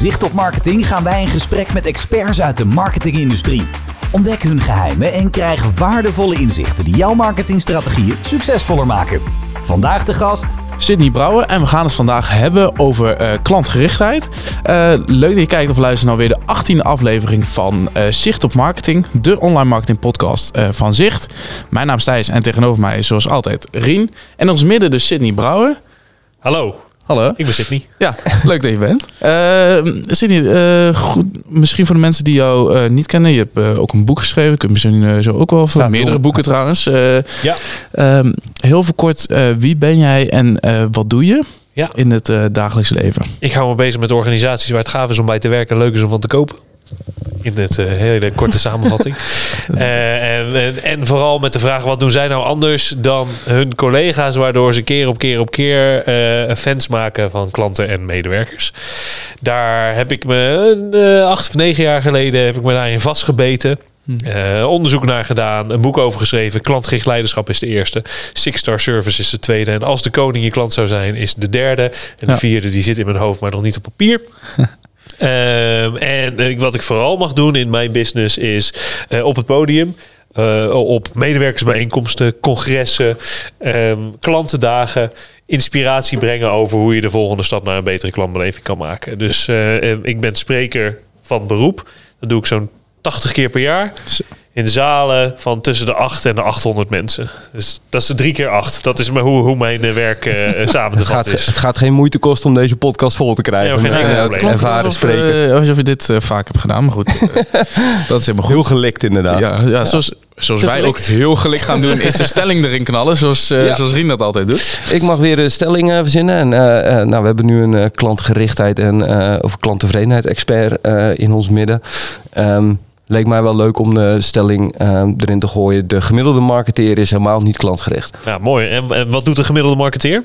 Zicht op Marketing gaan wij in gesprek met experts uit de marketingindustrie. Ontdek hun geheimen en krijg waardevolle inzichten die jouw marketingstrategieën succesvoller maken. Vandaag de gast Sydney Brouwer en we gaan het vandaag hebben over eh, klantgerichtheid. Uh, leuk dat je kijkt of luistert naar weer de 18e aflevering van uh, Zicht op Marketing, de online marketing podcast van Zicht. Mijn naam is Thijs en tegenover mij is zoals altijd Rien. En ons midden dus Sydney Brouwer. Hallo. Hallo. Ik ben Sydney. Ja, leuk dat je bent. Uh, Sydney, uh, goed, misschien voor de mensen die jou uh, niet kennen. Je hebt ook een boek geschreven. Ik heb misschien zo ook wel van meerdere boeken trouwens. ja. Ehm, heel veel kort, wie ben jij en wat doe je ja. in het dagelijkse leven? Ik hou me bezig met organisaties waar het gaaf is om bij te werken en leuk is om van te kopen. In het uh, hele korte samenvatting. Uh, en, en, en, vooral met de vraag: wat doen zij nou anders dan hun collega's, waardoor ze keer op keer op keer uh, fans maken van klanten en medewerkers? Daar heb ik me acht of negen jaar geleden heb ik me daarin vastgebeten. Uh, onderzoek naar gedaan, een boek over geschreven. Klantgericht leiderschap is de eerste. Six Star Service is de tweede. En als de koning je klant zou zijn, is de derde. En de ja. vierde die zit in mijn hoofd, maar nog niet op papier. Um, en wat ik vooral mag doen in mijn business is uh, op het podium. Uh, op medewerkersbijeenkomsten, congressen, um, klantendagen inspiratie brengen over hoe je de volgende stap naar een betere klantbeleving kan maken. Dus ik ben spreker van beroep. Dat doe ik zo'n 80 keer per jaar. In zalen van tussen de 8 en de 800 mensen. Dus dat is de drie keer 8. Dat is hoe, hoe mijn werk uh, samen te vatten is. Het gaat geen moeite kosten om deze podcast vol te krijgen. Ja, geen uh, ervaren alsof, spreken. Uh, alsof je dit vaak hebt gedaan, maar goed. dat is helemaal goed. Heel gelikt inderdaad. Ja, ja, zoals, zoals wij ook heel gelikt gaan doen, is de stelling erin knallen. Zoals, ja. zoals Rien dat altijd doet. Ik mag weer een stelling verzinnen. En, nou, we hebben nu een klantgerichtheid en of klanttevredenheid expert in ons midden. Um, leek mij wel leuk om de stelling uh, erin te gooien. De gemiddelde marketeer is helemaal niet klantgericht. Ja, mooi. En, en wat doet de gemiddelde marketeer?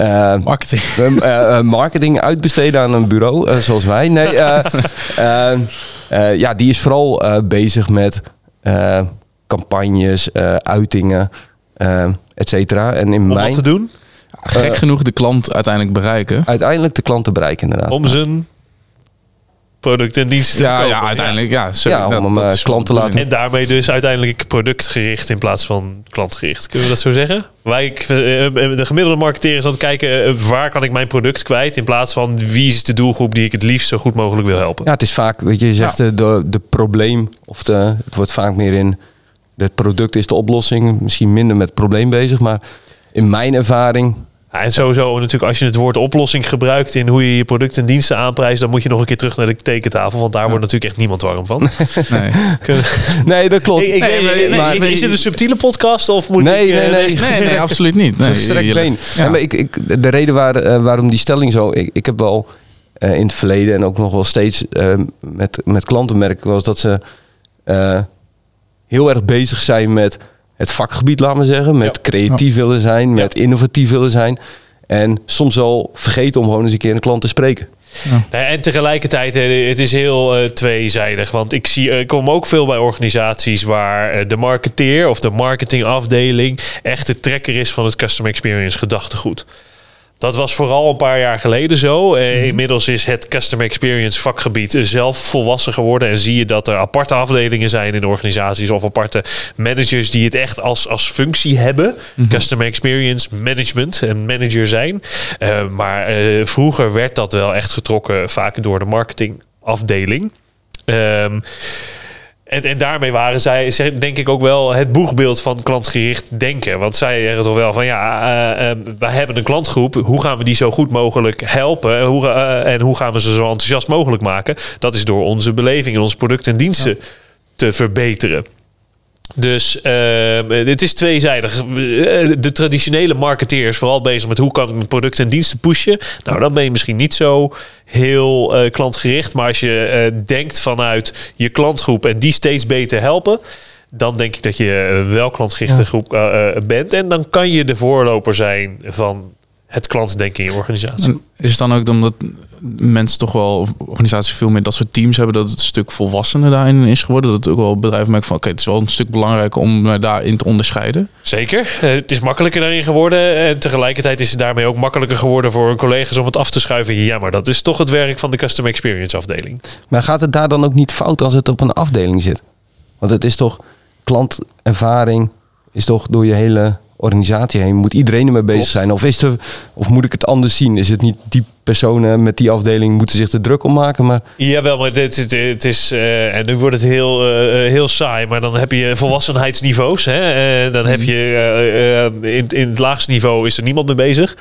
Uh, marketing. Uh, marketing uitbesteden aan een bureau, zoals wij. Nee, ja, die is vooral bezig met campagnes, uitingen, et cetera. En in Om mijn, wat te doen? Gek genoeg de klant uiteindelijk bereiken. Uiteindelijk de klant te bereiken, inderdaad. Om zijn producten en diensten te ja, kopen. Ja, uiteindelijk. Ja, sorry, ja om hem klant te laten. En daarmee dus uiteindelijk productgericht in plaats van klantgericht. Kunnen we dat zo zeggen? Wij, de gemiddelde marketeer is aan het kijken waar kan ik mijn product kwijt in plaats van wie is de doelgroep die ik het liefst zo goed mogelijk wil helpen. Ja, het is vaak, weet je, je zegt ja. de, de probleem of de, het wordt vaak meer in het product is de oplossing. Misschien minder met het probleem bezig, maar in mijn ervaring en sowieso natuurlijk als je het woord oplossing gebruikt in hoe je je producten en diensten aanprijst, dan moet je nog een keer terug naar de tekentafel, want daar wordt natuurlijk echt niemand warm van. Nee, nee dat klopt. Ik, ik, nee, nee, nee, maar, is dit een subtiele podcast of moet nee, ik... Nee, nee, nee, nee, absoluut niet. Nee, Verstrekt been. Ja. maar ik, ik, de reden waar, uh, waarom die stelling zo... Ik, ik heb wel uh, in het verleden en ook nog wel steeds uh, met, met klanten merken was dat ze heel erg bezig zijn met het vakgebied, laten we zeggen. Met ja. creatief ja. willen zijn, met ja. innovatief willen zijn. En soms wel vergeten om gewoon eens een keer een klant te spreken. Ja. En tegelijkertijd, het is heel uh, tweezijdig. Want ik, zie, ik kom ook veel bij organisaties waar de marketeer of de marketingafdeling echt de trekker is van het customer experience gedachtegoed. Dat was vooral een paar jaar geleden zo. Uh, inmiddels is het customer experience vakgebied zelf volwassen geworden. En zie je dat er aparte afdelingen zijn in organisaties of aparte managers die het echt als, als functie hebben. Mm -hmm. Customer experience management en manager zijn. Uh, maar uh, vroeger werd dat wel echt getrokken vaak door de marketingafdeling. Um, en, en daarmee waren zij, denk ik, ook wel het boegbeeld van klantgericht denken. Want zij zeggen toch wel van ja, uh, uh, wij hebben een klantgroep. Hoe gaan we die zo goed mogelijk helpen? Hoe, uh, en hoe gaan we ze zo enthousiast mogelijk maken? Dat is door onze beleving en onze producten en diensten ja. te verbeteren. Dus uh, het is tweezijdig. De traditionele marketeer is vooral bezig met hoe kan ik mijn producten en diensten pushen. Nou, dan ben je misschien niet zo heel uh, klantgericht. Maar als je uh, denkt vanuit je klantgroep en die steeds beter helpen. Dan denk ik dat je wel klantgerichte ja. groep bent. En dan kan je de voorloper zijn van het klantdenken in je organisatie. En is het dan ook omdat mensen toch wel, organisaties veel meer dat soort teams hebben, dat het een stuk volwassener daarin is geworden? Dat het ook wel bedrijven merken van, oké, het is wel een stuk belangrijker om daarin te onderscheiden? Zeker. Eh, het is makkelijker daarin geworden. En tegelijkertijd is het daarmee ook makkelijker geworden voor hun collega's om het af te schuiven. Ja, maar dat is toch het werk van de Customer Experience afdeling. Maar gaat het daar dan ook niet fout als het op een afdeling zit? Want het is toch klantervaring, is toch door je hele organisatie heen. Moet iedereen ermee bezig Klopt. zijn? Of, is er, of moet ik het anders zien? Is het niet die personen met die afdeling moeten zich er druk om maken? Maar Jawel, maar dit, dit, het is, eh, en nu wordt het heel, eh, eh, heel saai, maar dan heb je volwassenheidsniveaus. Hè? Dan heb je eh, in, in het laagste niveau is er niemand mee bezig.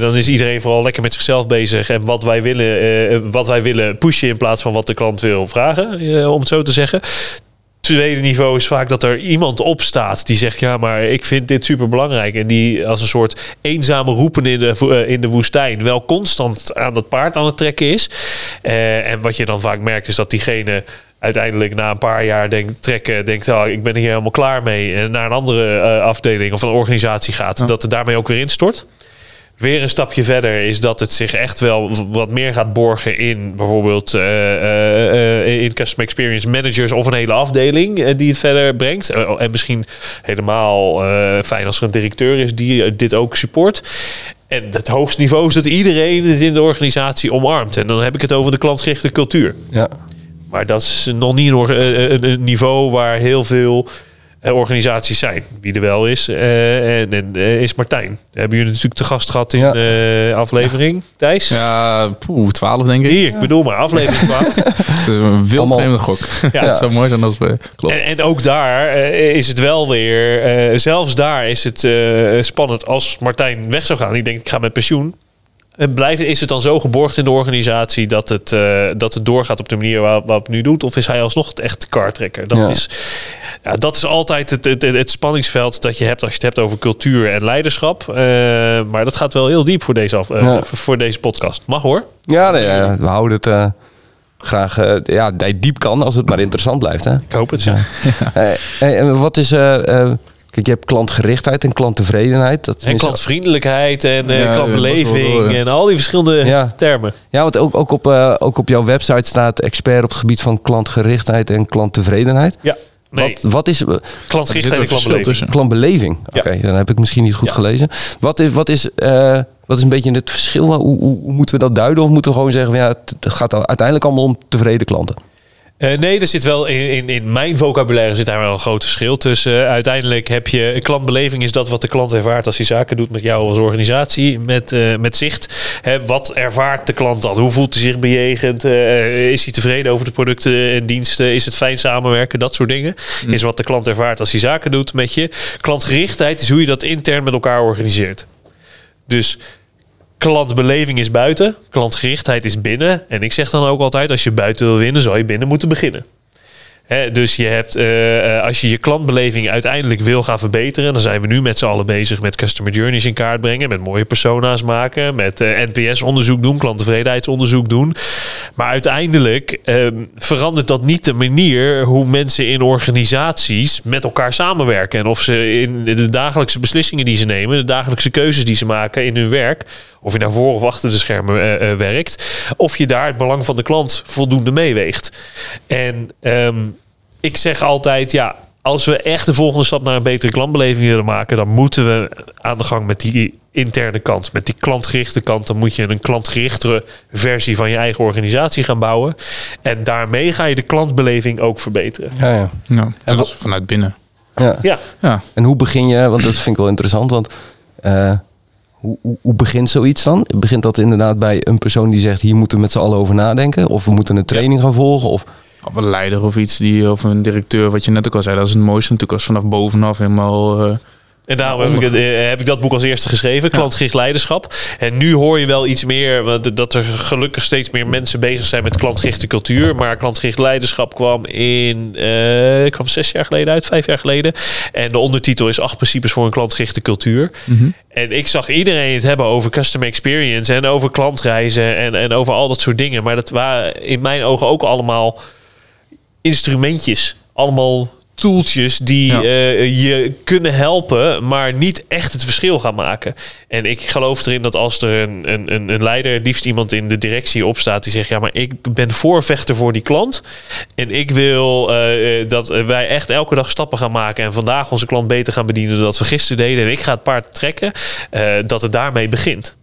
Dan is iedereen vooral lekker met zichzelf bezig en wat wij willen, wat wij willen pushen in plaats van wat de klant wil vragen, om het zo te zeggen. Tweede niveau is vaak dat er iemand opstaat die zegt: Ja, maar ik vind dit super belangrijk. En die als een soort eenzame roepen in de, eh, in de woestijn wel constant aan dat paard aan het trekken is. Eh, en wat je dan vaak merkt is dat diegene uiteindelijk na een paar jaar denkt, trekken, denkt: oh, Ik ben hier helemaal klaar mee. En naar een andere eh, afdeling of een organisatie gaat, dat het daarmee ook weer instort. Weer een stapje verder is dat het zich echt wel wat meer gaat borgen in bijvoorbeeld eh, eh, eh, in customer experience managers of een hele afdeling die het verder brengt. Eh, en misschien helemaal fijn als er een directeur is die dit ook support. En het hoogste niveau is dat iedereen het in de organisatie omarmt. En dan heb ik het over de klantgerichte cultuur. ja, Maar dat is nog niet een, een, een niveau waar heel veel organisaties zijn. Wie er wel is, eh, en, en eh, is Martijn. Hebben jullie natuurlijk te gast gehad in Ja. de aflevering, Thijs? Ja, poeh, 12 denk ik. Hier, ik bedoel maar, aflevering 12. Het is Een wild vreemde gok. Ja, het zou mooi zijn als we... Klopt. En, en ook daar eh, is het wel weer, eh, zelfs daar is het eh, spannend als Martijn weg zou gaan. Ik denk, ik ga met pensioen. En blijven, is het dan zo geborgd in de organisatie dat het, eh, dat het doorgaat op de manier waar- waarop het nu doet? Of is hij alsnog het echte kartrekker? Dat, Ja. is, ja, dat is altijd het, het, het spanningsveld dat je hebt als je het hebt over cultuur en leiderschap. Eh, maar dat gaat wel heel diep voor deze, af, eh, Ja. voor- deze podcast. Mag hoor. ja nee, ja, we houden het graag ja, diep kan als het maar interessant blijft. Hè? Ik hoop het. Ja. Eh, eh, en wat is... kijk, je hebt klantgerichtheid en klanttevredenheid. Dat En klantvriendelijkheid en eh, Ja, klantbeleving en al die verschillende Ja. termen. Ja, want ook, ook, op, eh, ook op jouw website staat expert op het gebied van klantgerichtheid en klanttevredenheid. Ja, nee, Wat, wat is klantgerichtheid en zit een verschil klantbeleving. tussen. klantbeleving? Ja. Oké, dan heb ik misschien niet goed Ja. gelezen. Wat is, wat, is, eh, wat is een beetje het verschil? Hoe, hoe, hoe moeten we dat duiden? Of moeten we gewoon zeggen, van, ja, het gaat uiteindelijk allemaal om tevreden klanten? Eh, nee, er zit wel in, in, in mijn vocabulaire zit daar wel een groot verschil tussen. Eh, uiteindelijk heb je klantbeleving is dat wat de klant ervaart als hij zaken doet met jou als organisatie, met, eh, met zicht. Hè, wat ervaart de klant dan? Hoe voelt hij zich bejegend? Eh, is hij tevreden over de producten en diensten? Is het fijn samenwerken? Dat soort dingen. Is wat de klant ervaart als hij zaken doet met je. Klantgerichtheid is hoe je dat intern met elkaar organiseert. Dus klantbeleving is buiten, klantgerichtheid is binnen. En ik zeg dan ook altijd, als je buiten wil winnen, zou je binnen moeten beginnen. Dus je hebt, eh, eh, als je je klantbeleving uiteindelijk wil gaan verbeteren, dan zijn we nu met z'n allen bezig met customer journeys in kaart brengen, met mooie persona's maken, met eh, NPS-onderzoek doen, klanttevredenheidsonderzoek doen. Maar uiteindelijk ehm, verandert dat niet de manier hoe mensen in organisaties met elkaar samenwerken. En of ze in de dagelijkse beslissingen die ze nemen, de dagelijkse keuzes die ze maken in hun werk, of je naar voor of achter de schermen eh, eh, werkt, of je daar het belang van de klant voldoende meeweegt. En ehm, ik zeg altijd, ja, als we echt de volgende stap naar een betere klantbeleving willen maken, dan moeten we aan de gang met die interne kant, met die klantgerichte kant. Dan moet je een klantgerichtere versie van je eigen organisatie gaan bouwen. En daarmee ga je de klantbeleving ook verbeteren. Ja, ja. Ja, en dat is vanuit binnen. ja. Ja, Ja, En hoe begin je, want dat vind ik wel interessant, want eh, hoe, hoe, hoe begint zoiets dan? Begint dat inderdaad bij een persoon die zegt, hier moeten we met z'n allen over nadenken? Of we moeten een training gaan volgen? Of, of een leider of iets, die, of een directeur, wat je net ook al zei. Dat is het mooiste natuurlijk als vanaf bovenaf helemaal... eh, En daarom heb ik, het, eh, heb ik dat boek als eerste geschreven, Klantgericht Leiderschap. En nu hoor je wel iets meer, want dat er gelukkig steeds meer mensen bezig zijn met klantgerichte cultuur. Maar klantgericht leiderschap kwam in, eh, kwam zes jaar geleden uit, vijf jaar geleden. En de ondertitel is acht principes voor een klantgerichte cultuur. En ik zag iedereen het hebben over customer experience en over klantreizen en, en over al dat soort dingen. Maar dat waren in mijn ogen ook allemaal instrumentjes. Allemaal toeltjes die Ja. eh, je kunnen helpen, maar niet echt het verschil gaan maken. En ik geloof erin dat als er een, een, een, leider, liefst iemand in de directie opstaat, die zegt: Ja, maar ik ben voorvechter voor die klant. En ik wil eh, eh, dat wij echt elke dag stappen gaan maken en vandaag onze klant beter gaan bedienen dan dat we gisteren deden. En ik ga het paard trekken, dat het daarmee begint.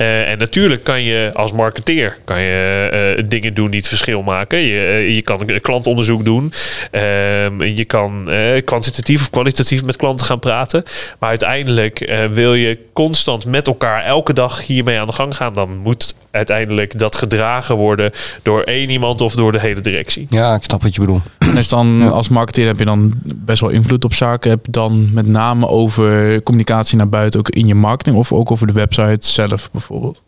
Eh, en natuurlijk kan je als marketeer kan je, eh, dingen doen die het verschil maken. Je, eh, je kan klantonderzoek doen. Ehm, je kan kwantitatief of kwalitatief met klanten gaan praten. Maar uiteindelijk wil je constant met elkaar elke dag hiermee aan de gang gaan. Dan moet uiteindelijk dat gedragen worden door één iemand of door de hele directie. Ja, ik snap wat je bedoelt. En is dan als marketeer heb je dan best wel invloed op zaken. Heb je dan met name over communicatie naar buiten ook in je marketing of ook over de website zelf bijvoorbeeld?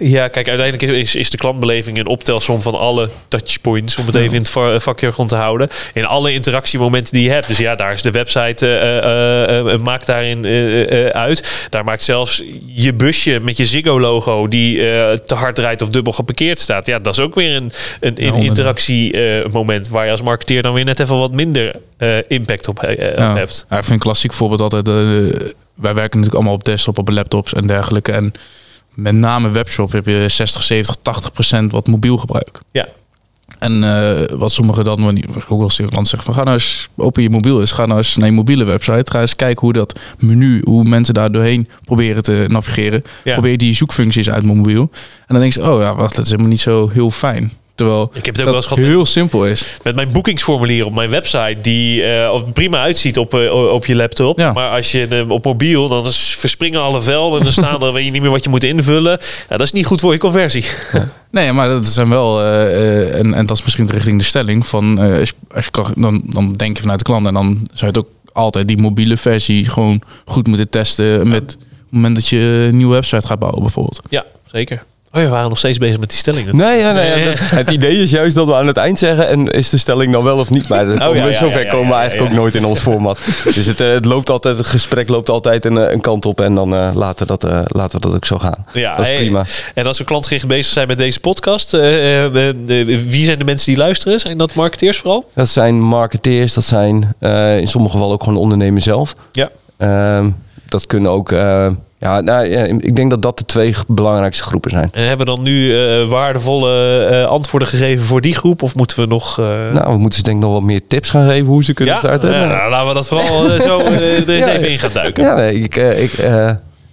Ja, kijk, uiteindelijk is, is de klantbeleving een optelsom van alle touchpoints, om het even in het va- vakjargon te houden. In alle interactiemomenten die je hebt. Dus ja, daar is de website, eh, eh, eh, eh, maakt daarin eh, eh, uit. Daar maakt zelfs je busje met je Ziggo-logo die eh, te hard rijdt of dubbel geparkeerd staat. Ja, dat is ook weer een, een, interactiemoment waar je als marketeer dan weer net even wat minder eh, impact op, eh, hebt. Ja, ik vind een klassiek voorbeeld altijd. eh, wij werken natuurlijk allemaal op desktop, op laptops en dergelijke. En met name webshop heb je 60, 70, 80 procent wat mobiel gebruik. Ja. En eh, wat sommigen dan, wanneer ook wel eens zeggen van ga nou eens open je mobiel eens, ga nou eens naar je mobiele website, ga eens kijken hoe dat menu, hoe mensen daar doorheen proberen te navigeren. Ja. Probeer die zoekfuncties uit mijn mobiel. En dan denk je, oh ja, wacht, dat is helemaal niet zo heel fijn. Terwijl Ik heb het ook wel eens gehad met- heel simpel is. met mijn boekingsformulier op mijn website, die eh, prima uitziet op, eh, op je laptop. Ja. Maar als je hem op mobiel, dan is- verspringen alle velden en dan staan er, weet je niet meer wat je moet invullen. Ja, dat is niet goed voor je conversie. Nee, maar dat zijn wel, eh, en, en dat is misschien richting de stelling van, als, je, als je kan, dan, dan denk je vanuit de klant en dan zou je het ook altijd die mobiele versie gewoon goed moeten testen met het moment dat je een nieuwe website gaat bouwen bijvoorbeeld. Ja, zeker. Oh ja, we waren nog steeds bezig met die stellingen. Nee, ja, nee, ja, dat- het idee is juist dat we aan het eind zeggen en is de stelling dan wel of niet. Maar Oh, ja, ja, zover ja, ja, komen we eigenlijk ja. ook nooit in ons format. Dus het, eh, het loopt altijd, het gesprek loopt altijd een, eh, een kant op en dan eh, laten, we dat, eh, laten we dat ook zo gaan. Ja, dat is hey, prima. En als we klantgericht bezig zijn met deze podcast, wie zijn de mensen die luisteren? Zijn dat marketeers vooral? Dat zijn marketeers, dat zijn eh, in sommige gevallen ook gewoon ondernemers zelf. Ja. Ehm, dat kunnen ook, eh, ja, nou, ja, ik denk dat dat de twee belangrijkste groepen zijn. En hebben we dan nu eh, waardevolle eh, antwoorden gegeven voor die groep? Of moeten we nog... eh, Nou, we moeten ze denk ik nog wat meer tips gaan geven hoe ze kunnen ja, starten. Ja, nou, laten we dat vooral eh, zo eh, er eens even in gaan duiken. Ja, nee, ik, eh, ik, eh,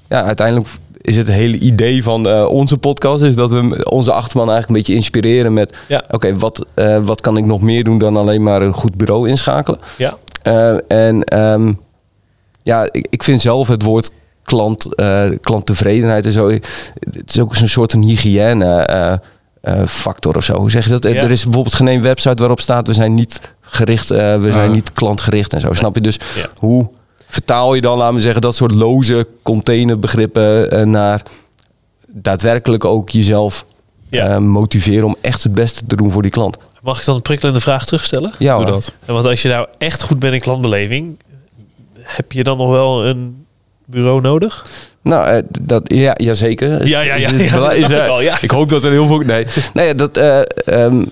ja, uiteindelijk is het hele idee van eh, onze podcast is dat we onze achterman eigenlijk een beetje inspireren met, Ja. oké, wat, eh, wat kan ik nog meer doen dan alleen maar een goed bureau inschakelen? Ja. Eh, en ehm, ja, ik, ik vind zelf het woord klant, eh, klanttevredenheid en zo, het is ook een soort van hygiëne eh, eh, factor of zo. Hoe zeg je dat? Ja. Er is bijvoorbeeld geen website waarop staat we zijn niet gericht, we zijn Ah. niet klantgericht en zo. Snap je? Dus Ja. hoe vertaal je dan, laten we zeggen, dat soort loze containerbegrippen eh, naar daadwerkelijk ook jezelf Ja. motiveren om echt het beste te doen voor die klant? Mag ik dan een prikkelende vraag terugstellen? Ja, Doe dat. Want als je nou echt goed bent in klantbeleving, heb je dan nog wel een bureau nodig? Nou, eh, dat, ja, jazeker. Ja, ja, ja, Is ja, is, ja. Ik hoop dat er heel veel... Nee, nee dat, eh, ehm,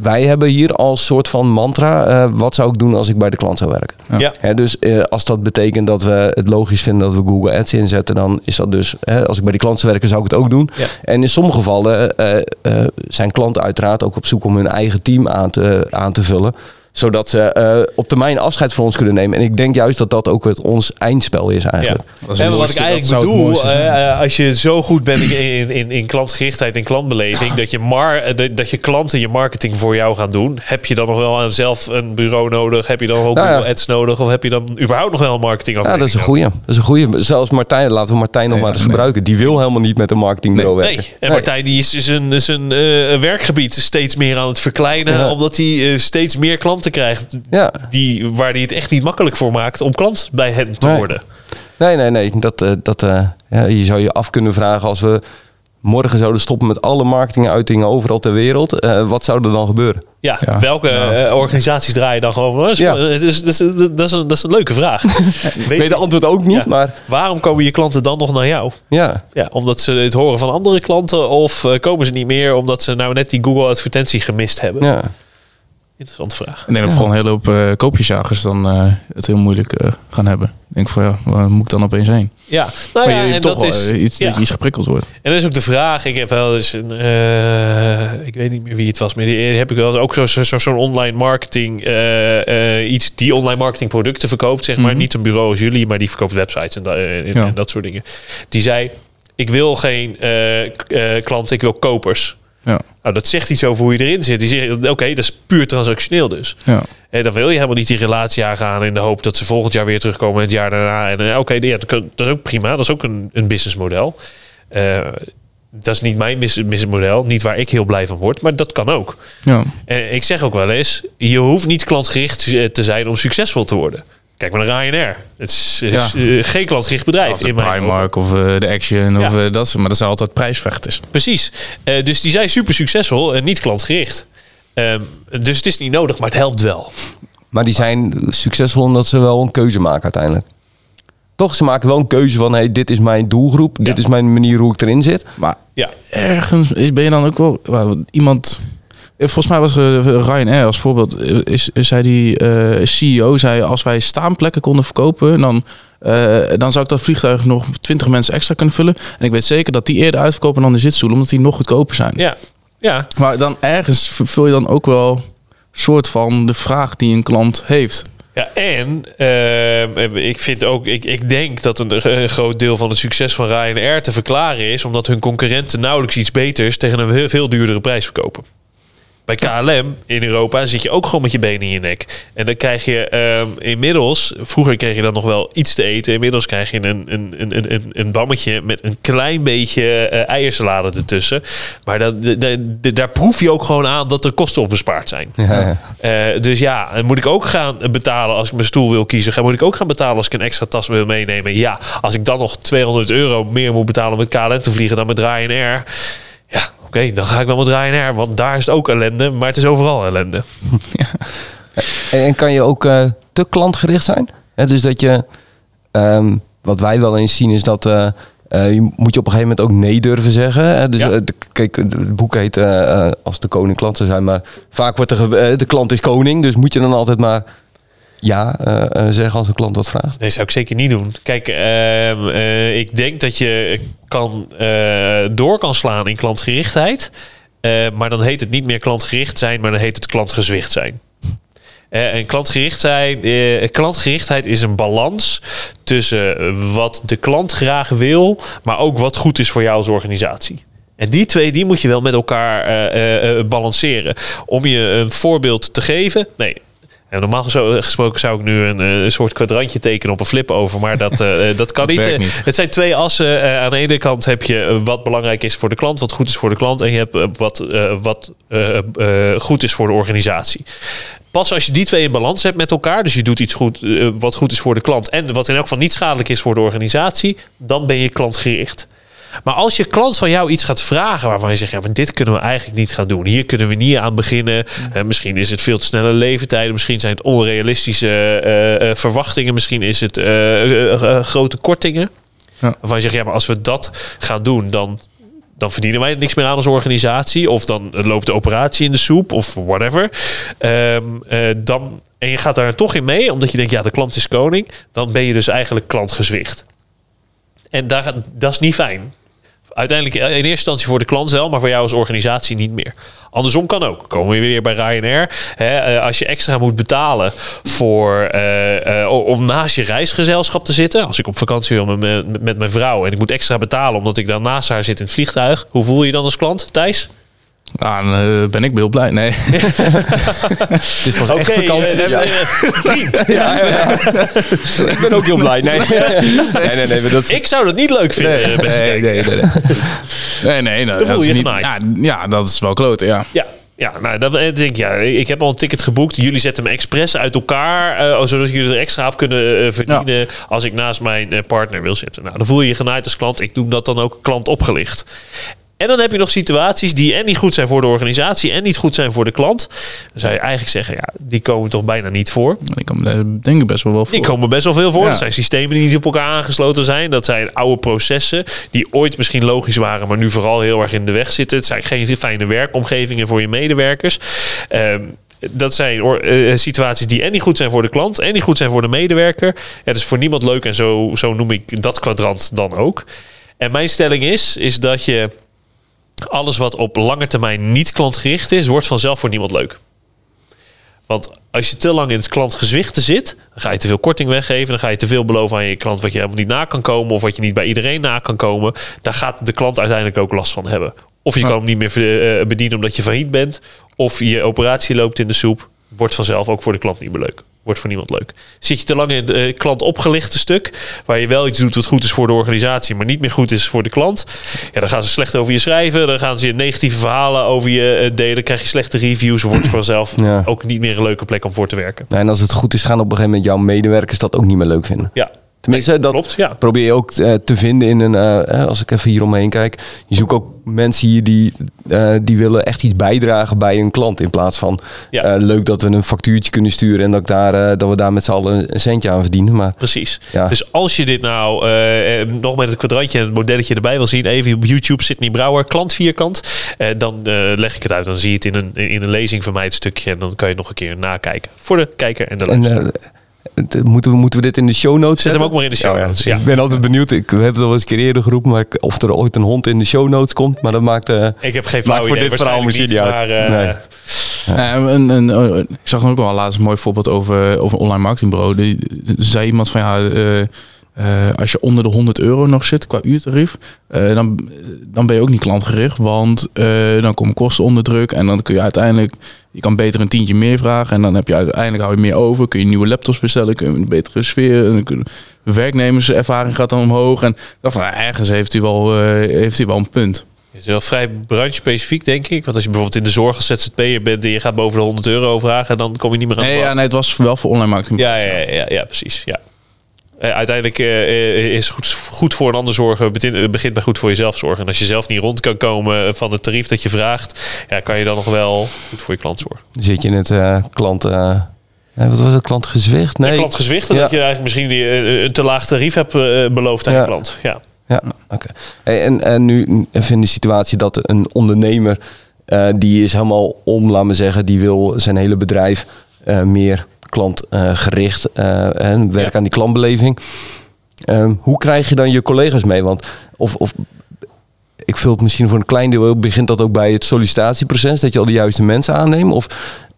wij hebben hier als soort van mantra... eh, wat zou ik doen als ik bij de klant zou werken? Ja. Ja. Hè, dus eh, als dat betekent dat we het logisch vinden dat we Google Ads inzetten... dan is dat dus... Hè, als ik bij die klant zou werken, zou ik het ook doen. Ja. En in sommige gevallen eh, eh, zijn klanten uiteraard ook op zoek om hun eigen team aan te, aan te vullen zodat ze eh, op termijn afscheid van ons kunnen nemen. En ik denk juist dat dat ook het ons eindspel is eigenlijk. Is En wat ik eigenlijk bedoel, eh, eh, als je zo goed bent in, in, in, klantgerichtheid en klantbeleving, dat je, mar, dat- je klanten je marketing voor jou gaan doen, heb je dan nog wel aan zelf een bureau nodig? Heb je dan ook Nou ja. Google Ads nodig? Of heb je dan überhaupt nog wel een marketing Ja, dat is een goeie. Dat is een goeie. Zelfs Martijn, laten we Martijn nog Nee, maar eens nee. gebruiken. Die wil helemaal niet met een marketingbureau Nee, werken. en Martijn die is zijn, zijn eh, werkgebied steeds meer aan het verkleinen, Ja. omdat hij eh, steeds meer klanten krijgt Ja. die, waar hij het echt niet makkelijk voor maakt om klant bij hen te Nee. worden. Nee, nee, nee. Dat, eh, dat, eh, ja, je zou je af kunnen vragen als we morgen zouden stoppen met alle marketinguitingen overal ter wereld. eh, wat zou er dan gebeuren? Ja, Ja. welke eh, organisaties draaien dan gewoon? Dat is, Ja. het is- dat, is, dat, is een, dat is een leuke vraag. Ik weet de antwoord ook niet, Ja. maar Waarom komen je klanten dan nog naar jou? ja. Ja, omdat ze het horen van andere klanten of komen ze niet meer omdat ze nou net die Google advertentie gemist hebben? Ja, Interessante vraag. Ik denk dat vooral een hele hoop uh, koopjesjagers dan uh, het heel moeilijk uh, gaan hebben. Ik denk van ja, waar moet ik dan opeens heen? Ja, nou maar ja, je, en toch dat is iets, ja. dat je iets geprikkeld wordt. En dat is ook de vraag. Ik heb wel eens een, ik weet niet meer wie het was, maar die heb ik wel ook zo'n zo, zo, zo online marketing, iets die online marketing producten verkoopt, zeg maar. Mm -hmm. Niet een bureau als jullie, maar die verkoopt websites en, da en, ja. en dat soort dingen. Die zei, ik wil geen klanten, ik wil kopers. Ja. Nou, dat zegt iets over hoe je erin zit. Die zegt, oké, okay, dat is puur transactioneel dus. Ja. En dan wil je helemaal niet die relatie aangaan in de hoop dat ze volgend jaar weer terugkomen het jaar daarna. En uh, oké, okay, ja, dat, dat, is ook prima. Dat is ook een, een businessmodel. Uh, dat is niet mijn businessmodel, niet waar ik heel blij van word, maar dat kan ook. Ja. En ik zeg ook wel eens, je hoeft niet klantgericht te zijn om succesvol te worden. Kijk maar naar Ryanair. Het is, Ja. is uh, geen klantgericht bedrijf. Of de in mijn Primark of uh, de Action. Of, uh, dat, maar dat zijn altijd prijsvechters. Precies. Eh, dus die zijn super succesvol en niet klantgericht. Ehm, dus het is niet nodig, maar het helpt wel. Maar die zijn succesvol omdat ze wel een keuze maken uiteindelijk. Toch, ze maken wel een keuze van... Hey, dit is mijn doelgroep, dit is mijn manier hoe ik erin zit. Maar Ja. ergens is, ben je dan ook wel, iemand... eh, Volgens mij was uh, Ryanair als voorbeeld, eh, is, zei die eh, CEO, zei als wij staanplekken konden verkopen, dan, eh, dan zou ik dat vliegtuig nog 20 mensen extra kunnen vullen. En ik weet zeker dat die eerder uitverkopen dan de zitstoel, omdat die nog goedkoper zijn. Ja. Ja. Maar dan ergens vul je dan ook wel soort van de vraag die een klant heeft. Ja, en uh, ik vind ook, ik, ik denk dat een, een, groot deel van het succes van Ryanair te verklaren is omdat hun concurrenten nauwelijks iets beters tegen een veel duurdere prijs verkopen. Bij KLM in Europa zit je ook gewoon met je benen in je nek. En dan krijg je um, inmiddels, vroeger kreeg je dan nog wel iets te eten. Inmiddels krijg je een, een, een, een, een bammetje met een klein beetje uh, eiersalade ertussen. Maar dat, de, de, de, daar proef je ook gewoon aan dat er kosten op bespaard zijn. Ja, ja. Uh, dus ja, moet ik ook gaan betalen als ik mijn stoel wil kiezen? Moet ik ook gaan betalen als ik een extra tas wil meenemen? Ja, als ik dan nog 200 euro meer moet betalen met KLM te vliegen dan met Ryanair. Oké, okay, dan ga ik wel met Ryanair, want daar is het ook ellende, maar het is overal ellende. Ja. En, kan je ook uh, te klantgericht zijn? He, dus dat je, um, wat wij wel eens zien, is dat uh, uh, je moet je op een gegeven moment ook nee durven zeggen. Hè? Dus Ja. de, kijk, het boek heet als de koning klant zou zijn, maar vaak wordt er ge- de klant is koning, dus moet je dan altijd maar ja zeggen als een klant wat vraagt. Nee, zou ik zeker niet doen. Kijk, ehm, eh, ik denk dat je kan, door kan slaan in klantgerichtheid. Maar dan heet het niet meer klantgericht zijn, maar dan heet het klantgezwicht zijn. En klantgericht zijn, klantgerichtheid is een balans tussen wat de klant graag wil, maar ook wat goed is voor jou als organisatie. En die twee die moet je wel met elkaar balanceren. Om je een voorbeeld te geven. Nee, normaal gesproken zou ik nu een, eh, een soort kwadrantje tekenen op een flip over, maar dat, eh, dat kan Dat niet. Eh. Het zijn twee assen. Eh, aan de ene kant heb je eh, wat belangrijk is voor de klant, wat goed is voor de klant, en je hebt eh, wat, eh, wat eh, eh, goed is voor de organisatie. Pas als je die twee in balans hebt met elkaar, dus je doet iets goed, eh, wat goed is voor de klant en wat in elk geval niet schadelijk is voor de organisatie, dan ben je klantgericht. Maar als je klant van jou iets gaat vragen waarvan je zegt, ja, maar dit kunnen we eigenlijk niet gaan doen. Hier kunnen we niet aan beginnen. Eh, misschien is het veel te snelle leeftijden. Misschien zijn het onrealistische eh, eh, verwachtingen. Misschien is het grote kortingen. Ja. Waarvan je zegt, ja, maar als we dat gaan doen, dan, dan verdienen wij niks meer aan als organisatie. Of dan loopt de operatie in de soep of whatever. Ehm, eh, dan, en je gaat daar toch in mee, omdat je denkt, ja, de klant is koning. Dan ben je dus eigenlijk klantgezwicht. En daar, dat is niet fijn. Uiteindelijk in eerste instantie voor de klant wel, maar voor jou als organisatie niet meer. Andersom kan ook. Komen we weer bij Ryanair. Hè, eh, als je extra moet betalen voor, eh, eh, om naast je reisgezelschap te zitten. Als ik op vakantie wil met, met mijn vrouw en ik moet extra betalen omdat ik dan naast haar zit in het vliegtuig. Hoe voel je je dan als klant, Thijs? Nou, dan eh, ben ik heel blij. Nee. Het is pas echt Oké, vakantie. eh, ja. eh, vriend. Ja, ja, ja. ik ben ook heel blij. Nee, nee, nee. nee dat, Ik zou dat niet leuk vinden, eh, beste nee, kijker. nee, nee, nee. nee, nee, nou, Dan voel dat je niet, ja, ja, dat is wel kloten, ja. Ja, ja nou, dat ik denk ik, ja, ik heb al een ticket geboekt. Jullie zetten me expres uit elkaar, eh, zodat jullie er extra op kunnen eh, verdienen als ik naast mijn eh, partner wil zitten. Nou, dan voel je je genaaid als klant. Ik doe dat dan ook klant opgelicht. En dan heb je nog situaties die en niet goed zijn voor de organisatie en niet goed zijn voor de klant. Dan zou je eigenlijk zeggen, ja, die komen toch bijna niet voor. Ik me daar denk ik best wel wel voor. Die komen best wel veel voor. Ja. Dat zijn systemen die niet op elkaar aangesloten zijn. Dat zijn oude processen die ooit misschien logisch waren, maar nu vooral heel erg in de weg zitten. Het zijn geen fijne werkomgevingen voor je medewerkers. Ehm, dat zijn eh, situaties die en niet goed zijn voor de klant en niet goed zijn voor de medewerker. Ja, dat is voor niemand leuk en zo, zo noem ik dat kwadrant dan ook. En mijn stelling is, is dat je alles wat op lange termijn niet klantgericht is, wordt vanzelf voor niemand leuk. Want als je te lang in het klantgezwichten zit, dan ga je te veel korting weggeven. Dan ga je te veel beloven aan je klant wat je helemaal niet na kan komen. Of wat je niet bij iedereen na kan komen. Daar gaat de klant uiteindelijk ook last van hebben. Of je kan hem niet meer eh, bedienen omdat je failliet bent. Of je operatie loopt in de soep. Wordt vanzelf ook voor de klant niet meer leuk. Wordt voor niemand leuk. Zit je te lang in het eh, klant opgelichte stuk, waar je wel iets doet wat goed is voor de organisatie, maar niet meer goed is voor de klant. Ja, dan gaan ze slecht over je schrijven. Dan gaan ze negatieve verhalen over je eh, delen. Krijg je slechte reviews. Wordt vanzelf Ja. ook niet meer een leuke plek om voor te werken. En als het goed is, gaan op een gegeven moment jouw medewerkers dat ook niet meer leuk vinden. Ja, Tenminste, dat klopt. Ja. probeer je ook eh, te vinden in een. eh, eh, als ik even hier omheen kijk. Je zoekt ook mensen hier die, die willen echt iets bijdragen bij een klant. In plaats van Ja. leuk dat we een factuurtje kunnen sturen en dat, ik daar, dat we daar met z'n allen een centje aan verdienen. Maar Precies. Ja. Dus als je dit nou nog met het kwadrantje en het modelletje erbij wil zien, even op YouTube Sydney Brouwer, klant vierkant, eh, dan leg ik het uit. Dan zie je het in een, in een lezing van mij het stukje en dan kan je het nog een keer nakijken. Voor de kijker en de luisteraar. Moeten, we, moeten we dit in de show notes Zet hem zetten? ook maar in de show Ja, ja. notes, ja. Ik ben altijd benieuwd. Ik heb het al eens een keer eerder geroepen. Maar ik- of er ooit een hond in de show notes komt. Maar dat maakt. eh, ik heb geen maakt flauw voor idee, dit verhaal misschien niet, uit. maar Nee. Een, een, een- ik zag nog ook wel laatst een mooi voorbeeld over, over een online marketingbureau. Die, zei iemand van ja, eh, eh, als je onder de 100 euro nog zit qua uurtarief, eh, dan, dan ben je ook niet klantgericht. Want eh, dan komen kosten onder druk en dan kun je uiteindelijk, je kan beter een tientje meer vragen. En dan heb je uiteindelijk hou je meer over. Kun je nieuwe laptops bestellen, kun je een betere sfeer. En kun- de werknemerservaring gaat dan omhoog. En dan van, ja, ergens heeft hij wel, eh, heeft hij wel een punt. Het is wel vrij branche-specifiek, denk ik. Want als je bijvoorbeeld in de zorg als ZZP'er bent en je gaat boven de 100 euro vragen, dan kom je niet meer aan Nee, ja, nee, het was wel voor online marketing. Ja, ja, ja, ja, ja, precies. Ja. Eh, uiteindelijk eh, is goed, goed voor een ander zorgen begint, eh, begint bij goed voor jezelf zorgen. En als je zelf niet rond kan komen van het tarief dat je vraagt, ja, kan je dan nog wel goed voor je klant zorgen. zit je in het eh, klant. wat was het? Klantgezwicht? Nee. Klantgezwicht, Ja. dat je eigenlijk misschien die, een te laag tarief hebt beloofd aan Ja. je klant. Ja. Ja, oké. Hey, en, en nu in de situatie dat een ondernemer, die is helemaal om, laat me zeggen, die wil zijn hele bedrijf meer klantgericht eh en werken Ja. aan die klantbeleving. Ehm, hoe krijg je dan je collega's mee? Want of, of ik vul het misschien voor een klein deel op, begint dat ook bij het sollicitatieproces, dat je al de juiste mensen aanneemt? Of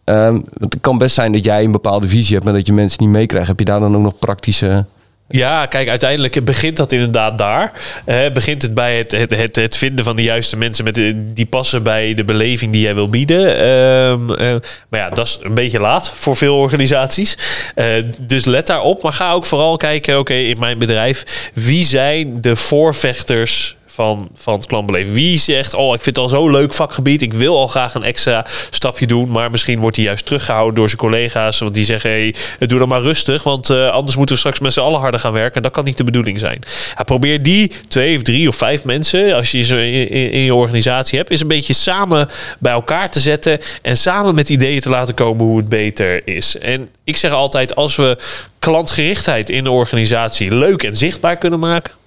ehm, het kan best zijn dat jij een bepaalde visie hebt, maar dat je mensen niet meekrijgt. Heb je daar dan ook nog praktische Ja, kijk, uiteindelijk begint dat inderdaad daar. Eh, begint het bij het, het, het, het vinden van de juiste mensen met de, die passen bij de beleving die jij wil bieden. Ehm, eh, maar ja, dat is een beetje laat voor veel organisaties. Eh, dus let daarop, maar ga ook vooral kijken, oké, in mijn bedrijf, wie zijn de voorvechters van, van het klantbeleving. Wie zegt, oh, ik vind het al zo'n leuk vakgebied. Ik wil al graag een extra stapje doen. Maar misschien wordt hij juist teruggehouden door zijn collega's. Want die zeggen, hey, doe dan maar rustig. Want eh, anders moeten we straks met z'n allen harder gaan werken. En dat kan niet de bedoeling zijn. Ja, probeer die twee of drie of vijf mensen, als je ze in, in, in je organisatie hebt, is een beetje samen bij elkaar te zetten. En samen met ideeën te laten komen hoe het beter is. En ik zeg altijd, als we klantgerichtheid in de organisatie leuk en zichtbaar kunnen maken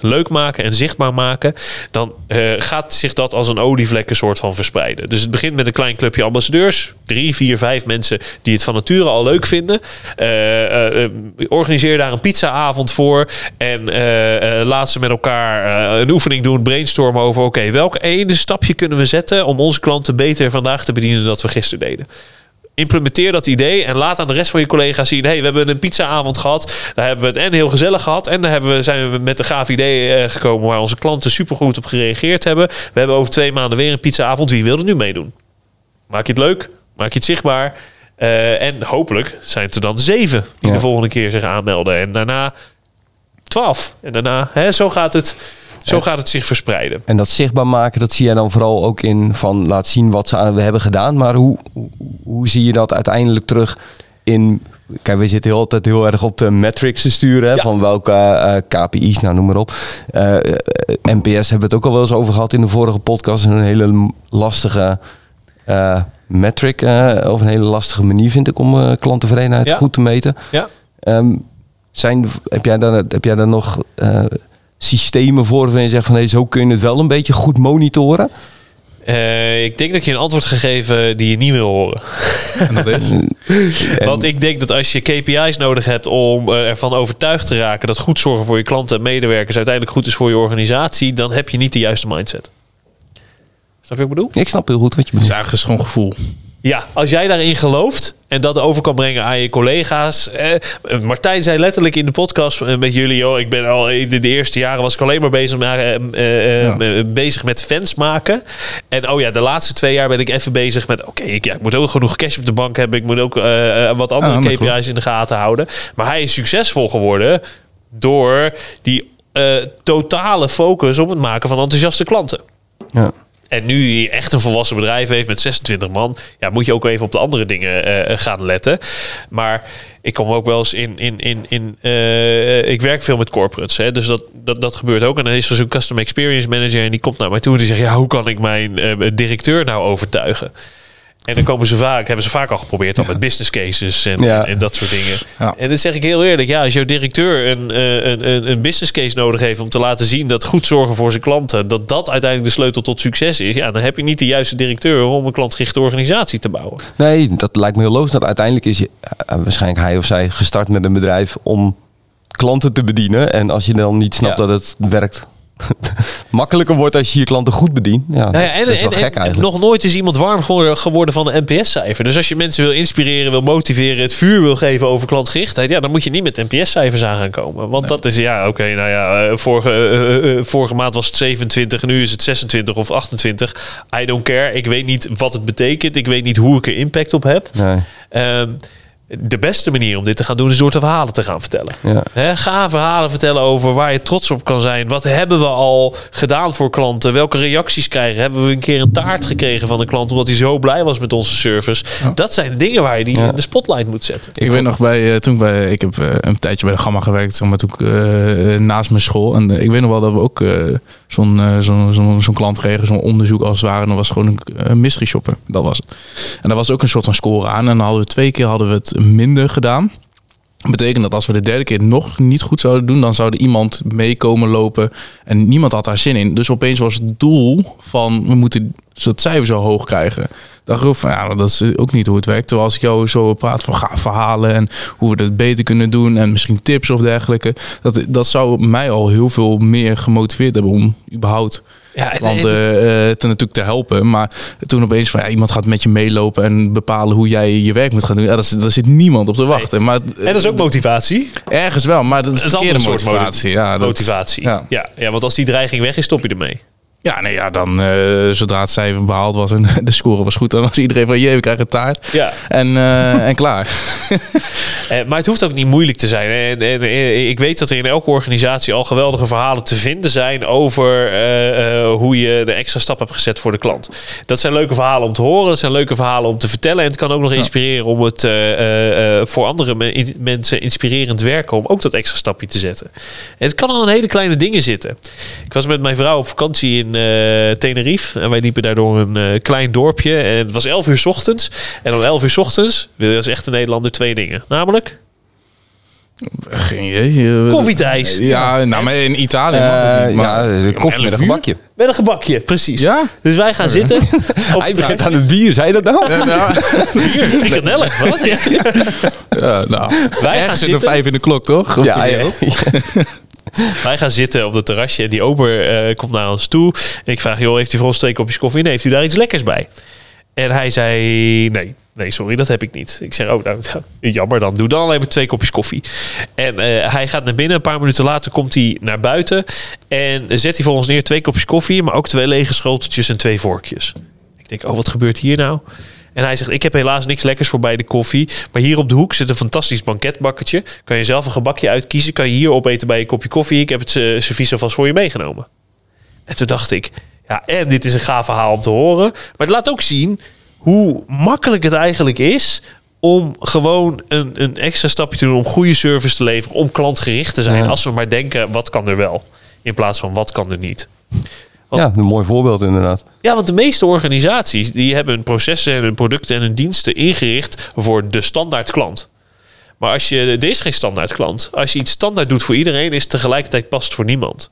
leuk maken en zichtbaar maken, dan eh, gaat zich dat als een olievlek een soort van verspreiden. Dus het begint met een klein clubje ambassadeurs, drie, vier, vijf mensen die het van nature al leuk vinden. Eh, eh, organiseer daar een pizzaavond voor en laat ze met elkaar een oefening doen, brainstormen over, oké, welk ene stapje kunnen we zetten om onze klanten beter vandaag te bedienen dan dat we gisteren deden implementeer dat idee en laat aan de rest van je collega's zien: hey, we hebben een pizzaavond gehad. Daar hebben we het en heel gezellig gehad. En daar hebben we, zijn we met een gaaf idee eh, gekomen waar onze klanten supergoed op gereageerd hebben. We hebben over twee maanden weer een pizzaavond. Wie wil er nu meedoen? Maak je het leuk? Maak je het zichtbaar? Eh, en hopelijk zijn het er dan zeven die Ja. de volgende keer zich aanmelden. En daarna twaalf. En daarna, hè, zo gaat het. Zo gaat het zich verspreiden. En dat zichtbaar maken, dat zie jij dan vooral ook in van laat zien wat ze aan, we hebben gedaan. Maar hoe, hoe, zie je dat uiteindelijk terug in. Kijk, we zitten heel altijd heel erg op de metrics te sturen. Hè, Ja. Van welke eh, KPI's, nou noem maar op. Eh, eh, NPS hebben we het ook al wel eens over gehad in de vorige podcast. Een hele lastige metric. of een hele lastige manier vind ik om klanttevredenheid Ja. goed te meten. Ja. Ehm, zijn, heb, jij dan, heb jij dan nog systemen voor waarin je zegt van hey, zo kun je het wel een beetje goed monitoren? Eh, ik denk dat je een antwoord gegeven die je niet wil horen. En dat is... Want ik denk dat als je KPI's nodig hebt om eh, ervan overtuigd te raken dat goed zorgen voor je klanten en medewerkers uiteindelijk goed is voor je organisatie, dan heb je niet de juiste mindset. Snap je wat ik bedoel? Ik snap heel goed wat je Het is bedoelt. eigenlijk gewoon gevoel. Ja, als jij daarin gelooft en dat over kan brengen aan je collega's. Eh, Martijn zei letterlijk in de podcast eh, met jullie, joh, ik ben al in de, de eerste jaren was ik alleen maar bezig, met, eh, eh, Ja. eh, bezig met fans maken. En oh ja, de laatste twee jaar ben ik even bezig met, oké, ik, ja, ik moet ook genoeg cash op de bank hebben. Ik moet ook eh, eh, wat andere KPI's klopt. in de gaten houden. Maar hij is succesvol geworden door die eh, totale focus op het maken van enthousiaste klanten. Ja. En nu je echt een volwassen bedrijf heeft met 26 man, ja, moet je ook even op de andere dingen eh, gaan letten. Maar ik kom ook wel eens in. in, in, in eh, ik werk veel met corporates, hè, dus dat, dat, dat gebeurt ook. En dan is er zo'n customer experience manager en die komt naar mij toe en die zegt: Ja, hoe kan ik mijn eh, directeur nou overtuigen? En dan komen ze vaak, hebben ze vaak al geprobeerd al met business cases en, Ja. en, dat soort dingen. Ja. En dan zeg ik heel eerlijk, ja, als jouw directeur een, eh, een, een, een business case nodig heeft om te laten zien dat goed zorgen voor zijn klanten, dat dat uiteindelijk de sleutel tot succes is, ja, dan heb je niet de juiste directeur om een klantgerichte organisatie te bouwen. Nee, dat lijkt me heel logisch. Dat uiteindelijk is je, eh, waarschijnlijk hij of zij gestart met een bedrijf om klanten te bedienen. En als je dan niet snapt Ja. dat het werkt makkelijker wordt als je je klanten goed bedient. Ja, Nou ja, dat is wel en- gek en eigenlijk. nog nooit is iemand warm geworden, van een NPS-cijfer. Dus als je mensen wil inspireren, wil motiveren, het vuur wil geven over klantgerichtheid, ja, dan moet je niet met NPS-cijfers aan gaan komen. Want dat is, ja, oké, nou ja, eh, vorige, eh, eh, vorige maand was het 27, nu is het 26 of 28. I don't care. Ik weet niet wat het betekent. Ik weet niet hoe ik er impact op heb. Nee, Ehm, de beste manier om dit te gaan doen is door te verhalen te gaan vertellen. ja. Ga verhalen vertellen over waar je trots op kan zijn. Wat hebben we al gedaan voor klanten? Welke reacties krijgen? Hebben we een keer een taart gekregen van een klant omdat hij zo blij was met onze service? Dat zijn de dingen waar je die Ja. in de spotlight moet zetten. Ik weet nog bij, eh, toen ik bij, ik heb eh, een tijdje bij de Gamma gewerkt, zeg maar toen eh, naast mijn school. En ik weet nog wel dat we ook eh, zo'n eh, zo'n zo'n zo'n klant kregen, zo'n onderzoek als het ware. En dat was gewoon een, een mystery shopper. Dat was het. En daar was ook een soort van score aan. En dan hadden we twee keer hadden we het minder gedaan. Dat betekent dat als we de derde keer nog niet goed zouden doen, dan zou er iemand meekomen lopen. En niemand had daar zin in. Dus opeens was het doel van we moeten dat cijfer zo hoog krijgen. dacht ik van ja, dat is ook niet hoe het werkt. Terwijl als ik jou zo praat van ga verhalen en hoe we het beter kunnen doen en misschien tips of dergelijke. Dat, dat zou mij al heel veel meer gemotiveerd hebben om überhaupt Ja, en- klanten eh, natuurlijk te helpen. Maar toen opeens van ja, iemand gaat met je meelopen en bepalen hoe jij je werk moet gaan doen. Ja, daar, zit- daar zit niemand op te wachten. Maar, en dat is ook motivatie. Ergens wel, maar dat is Dat is een verkeerde andere soort motivatie. Ja, dat- motivatie. Ja. Ja. Ja, want als die dreiging weg is, stop je ermee. Ja, nee, ja, dan eh, zodra het cijfer behaald was en de score was goed, dan was iedereen van jee, we krijgen een taart. Ja. En, eh, en klaar. Eh, maar het hoeft ook niet moeilijk te zijn. En, en, ik weet dat er in elke organisatie al geweldige verhalen te vinden zijn over hoe je de extra stap hebt gezet voor de klant. Dat zijn leuke verhalen om te horen, dat zijn leuke verhalen om te vertellen. En het kan ook nog inspireren om het voor andere me- mensen inspirerend werken om ook dat extra stapje te zetten. En het kan al in hele kleine dingen zitten. Ik was met mijn vrouw op vakantie in eh, Tenerife en wij liepen daardoor een eh, klein dorpje. En het was 11 uur 's ochtends. En om 11 uur 's ochtends wil je als echte Nederlander twee dingen. Namelijk Geen idee. Eh, Koffietijs. Ja, nou, maar in Italië niet, maar- ja, koffie met een 11 uur? gebakje. Met een gebakje, precies. Ja? Dus wij gaan zitten. Op Hij begint aan het bier, zei je dat nou? Ja, Frikandellen, wat? Ja. ja, nou. Wij gaan Ergens in zitten. vijf in de klok, toch? Op Ja. Wij gaan zitten op het terrasje. En die ober eh, komt naar ons toe. En ik vraag, joh, heeft u voor ons twee kopjes koffie? Nee, heeft u daar iets lekkers bij? En hij zei, nee. Nee, sorry, dat heb ik niet. Ik zeg, oh, nou, jammer dan. Doe dan alleen maar twee kopjes koffie. En eh, hij gaat naar binnen. Een paar minuten later komt hij naar buiten. En zet hij voor ons neer twee kopjes koffie. Maar ook twee lege schoteltjes en twee vorkjes. Ik denk, oh, wat gebeurt hier nou? En hij zegt, ik heb helaas niks lekkers voor bij de koffie. Maar hier op de hoek zit een fantastisch banketbakketje. Kan je zelf een gebakje uitkiezen. Kan je hier opeten bij je kopje koffie. Ik heb het eh, servies alvast voor je meegenomen. En toen dacht ik, ja, en dit is een gaaf verhaal om te horen. Maar het laat ook zien hoe makkelijk het eigenlijk is om gewoon een, een extra stapje te doen om goede service te leveren, om klantgericht te zijn. Ja. Als we maar denken, wat kan er wel? In plaats van, wat kan er niet? Ja, een mooi voorbeeld inderdaad. Ja, want de meeste organisaties die hebben hun processen en hun producten en hun diensten ingericht voor de standaard klant. Maar als je, er is geen standaard klant. Als je iets standaard doet voor iedereen, is het tegelijkertijd past voor niemand.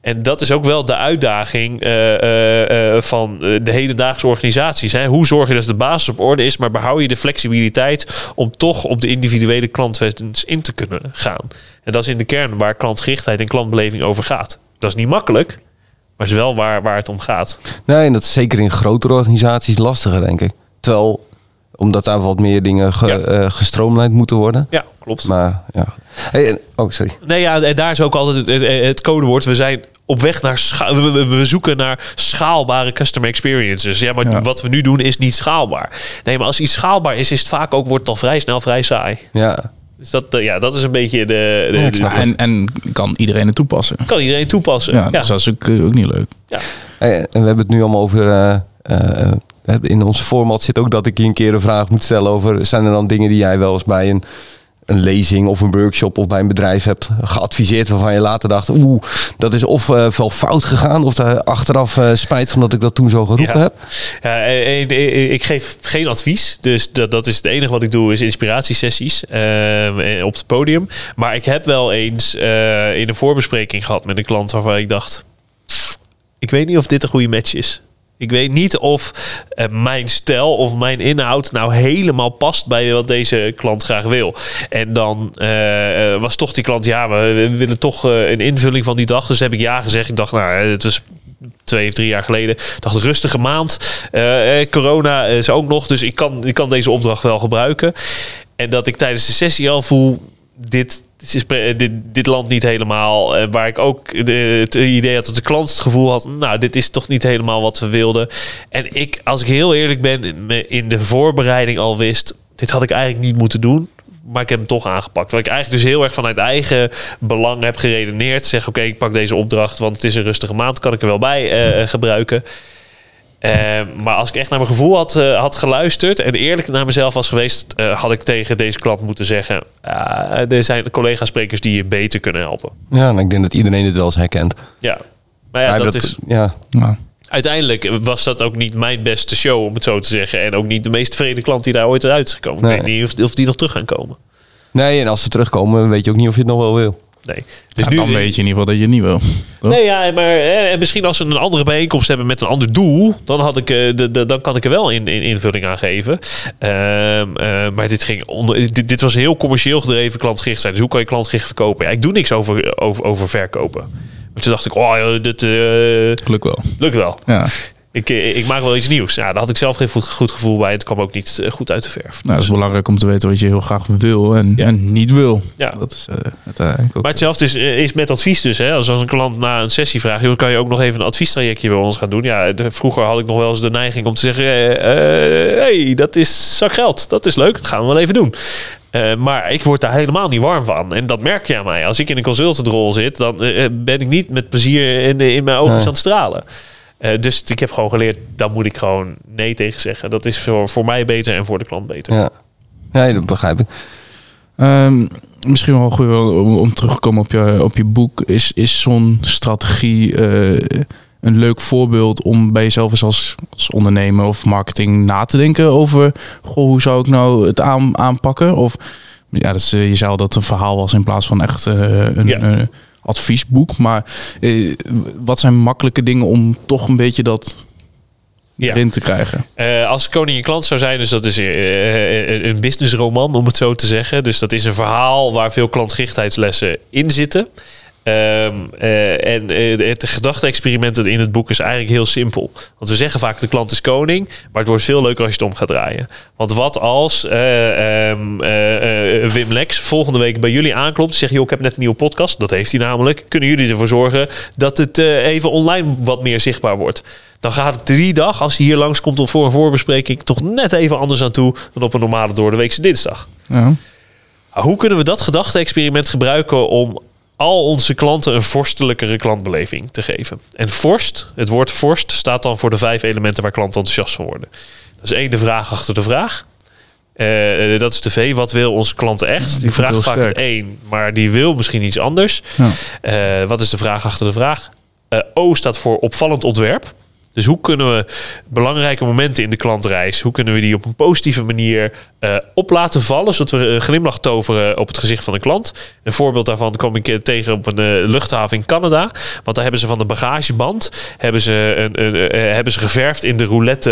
En dat is ook wel de uitdaging eh, eh, eh, van de hedendaagse organisaties. Hè. Hoe zorg je dat de basis op orde is, maar behoud je de flexibiliteit om toch op de individuele klantwens in te kunnen gaan. En dat is in de kern waar klantgerichtheid en klantbeleving over gaat. Dat is niet makkelijk, maar is wel waar, waar het om gaat. Nee, en dat is zeker in grotere organisaties lastiger, denk ik. Terwijl, omdat daar wat meer dingen ge, Ja. eh, gestroomlijnd moeten worden. Ja, klopt. Maar ja. Hey, en- oh, sorry. Nee, ja, en daar is ook altijd het, het, het codewoord. We zijn op weg naar scha- we, we- we zoeken naar schaalbare customer experiences. Ja, maar Ja. wat we nu doen is niet schaalbaar. Nee, maar als iets schaalbaar is, is het vaak ook wordt het al vrij snel vrij saai. Ja. Dus dat, eh, ja, dat is een beetje de. de, Ja, en, en kan iedereen het toepassen. kan iedereen toepassen. Ja, Ja, Dus dat is ook, eh, ook niet leuk. ja. Hey, en we hebben het nu allemaal over. eh, eh, in ons format zit ook dat ik je een keer een vraag moet stellen over. Zijn er dan dingen die jij wel eens bij een, een lezing of een workshop of bij een bedrijf hebt geadviseerd. waarvan je later dacht: oeh, dat is of eh, wel fout gegaan. of daar achteraf eh, spijt van dat ik dat toen zo geroepen Ja. heb? Ja, eh, ik geef geen advies. Dus dat, dat is het enige wat ik doe, is inspiratiesessies op het podium. Maar ik heb wel eens in een voorbespreking gehad met een klant waarvan ik dacht... Ik weet niet of dit een goede match is. Ik weet niet of eh, mijn stijl of mijn inhoud nou helemaal past bij wat deze klant graag wil. En dan eh, eh, was toch die klant, ja, we, willen toch een invulling van die dag. Dus heb ik ja gezegd. Ik dacht, nou, het is twee of drie jaar geleden. Dacht, rustige maand. Corona is ook nog, dus ik kan, ik kan deze opdracht wel gebruiken. En dat ik tijdens de sessie al voel, dit, pre- dit, dit land niet helemaal. Eh, waar ik ook het idee had dat de klant het gevoel had, nou, dit is toch niet helemaal wat we wilden. En ik, als ik heel eerlijk ben, in de voorbereiding al wist, dit had ik eigenlijk niet moeten doen. Maar ik heb hem toch aangepakt. Wat ik eigenlijk dus heel erg vanuit eigen belang heb geredeneerd. Zeg, oké, ik pak deze opdracht, want het is een rustige maand. Kan ik er wel bij eh, gebruiken. Eh, maar als ik echt naar mijn gevoel had, eh, had geluisterd en eerlijk naar mezelf was geweest, eh, had ik tegen deze klant moeten zeggen: ah, er zijn collega-sprekers die je beter kunnen helpen. Ja, en ik denk dat iedereen dit wel eens herkent. Ja, maar ja, Maar dat, is ja, Nou, uiteindelijk was dat ook niet mijn beste show, om het zo te zeggen. En ook niet de meest tevreden klant die daar ooit uit is gekomen. Nee. Ik weet niet of, of die nog terug gaan komen. Nee, en als ze terugkomen, weet je ook niet of je het nog wel wil. Nee. Dus ja, dan weet je in ieder geval dat je het niet wil. Toch? Nee, ja, maar eh, en misschien als we een andere bijeenkomst hebben met een ander doel, dan, had ik, eh, de, de, dan kan ik er wel in, in invulling aan geven. Ehm, eh, maar dit, ging onder, dit, dit was heel commercieel gedreven klantgericht zijn. Dus hoe kan je klantgericht verkopen? Ja, ik doe niks over, over, over verkopen. Maar toen dacht ik, oh, dit eh, Geluk wel. lukt wel. Ja. Ik, eh, ik maak wel iets nieuws. Ja, daar had ik zelf geen goed, gevoel bij. Het kwam ook niet eh, goed uit de verf. Nou, het is belangrijk om te weten wat je heel graag wil en, Ja. en niet wil. Ja. Dat is eh, uiteindelijk ook. Maar hetzelfde is, is met advies dus. Hè? Als, als een klant na een sessie vraagt... Joh, kan je ook nog even een adviestrajectje bij ons gaan doen? Ja, de- vroeger had ik nog wel eens de neiging om te zeggen... eh, hey, dat is zak geld. Dat is leuk. Dat gaan we wel even doen. Maar ik word daar helemaal niet warm van. En dat merk je aan mij. Als ik in een consultantrol zit... dan ben ik niet met plezier in, in mijn ogen Nee. aan het stralen. Eh, dus ik heb gewoon geleerd... daar moet ik gewoon nee tegen zeggen. Dat is voor, voor mij beter en voor de klant beter. Ja, nee, dat begrijp ik. Ehm, misschien wel goed om, om terug te komen op je, op je boek. Is, is zo'n strategie eh, een leuk voorbeeld om bij jezelf eens als, als ondernemer of marketing na te denken over... Goh, hoe zou ik nou het aan, aanpakken? Of ja, dat is, eh, je zei al dat het een verhaal was in plaats van echt een... Ja. Adviesboek, maar eh, wat zijn makkelijke dingen om toch een beetje dat Ja. erin te krijgen? Eh, als koning je klant zou zijn, dus dat is eh, een businessroman, om het zo te zeggen. Dus dat is een verhaal waar veel klantgerichtheidslessen in zitten. Ehm, eh, en eh, het gedachte-experiment in het boek is eigenlijk heel simpel. Want we zeggen vaak de klant is koning, maar het wordt veel leuker als je het om gaat draaien. Want wat als eh, ehm, eh, eh, Wim Lex volgende week bij jullie aanklopt en zegt: joh, ik heb net een nieuwe podcast. Dat heeft hij namelijk. Kunnen jullie ervoor zorgen dat het even online wat meer zichtbaar wordt? Dan gaat het drie dag, als hij hier langskomt om voor een voorbespreking, toch net even anders aan toe dan op een normale doordeweekse dinsdag. Ja. Hoe kunnen we dat gedachte-experiment gebruiken om al onze klanten een vorstelijkere klantbeleving te geven? En vorst, het woord vorst, staat dan voor de vijf elementen waar klanten enthousiast van worden. Dat is één, de vraag achter de vraag. Eh, dat is de V, wat wil onze klant echt? Die vraagt vaak sterk. het één, maar die wil misschien iets anders. Ja. Eh, wat is de vraag achter de vraag? Eh, o staat voor opvallend ontwerp. Dus hoe kunnen we belangrijke momenten in de klantreis, hoe kunnen we die op een positieve manier eh, op laten vallen, zodat we een glimlach toveren op het gezicht van de klant. Een voorbeeld daarvan kwam ik eh, tegen op een eh, luchthaven in Canada. Want daar hebben ze van de bagageband hebben ze, een, een, hebben ze geverfd in de roulette,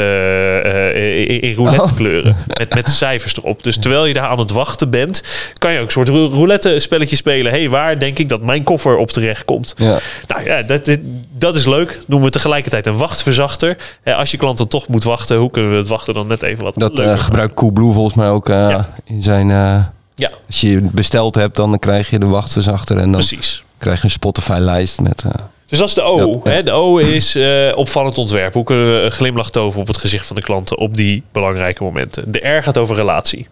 eh, in, in roulette kleuren. Met, met de cijfers erop. Dus terwijl je daar aan het wachten bent, kan je ook een soort rou- roulette spelletje spelen. hey, waar denk ik dat mijn koffer op terecht komt? Ja. Nou ja, dat, dat is leuk. Noemen we tegelijkertijd een wachtverzachter. Eh, als je klant dan toch moet wachten, hoe kunnen we het wachten dan net even wat Dat eh, gebruikt Coolblue volgens mij ook eh, Ja. in zijn... eh, Ja, als je besteld hebt, dan krijg je de wachtverzachter. En dan precies. krijg je een Spotify-lijst met... Dus dat is de O. Ja, ja. Hè? De O is opvallend ontwerp. Hoe kunnen we een glimlach toveren op het gezicht van de klanten op die belangrijke momenten? De R gaat over relatie.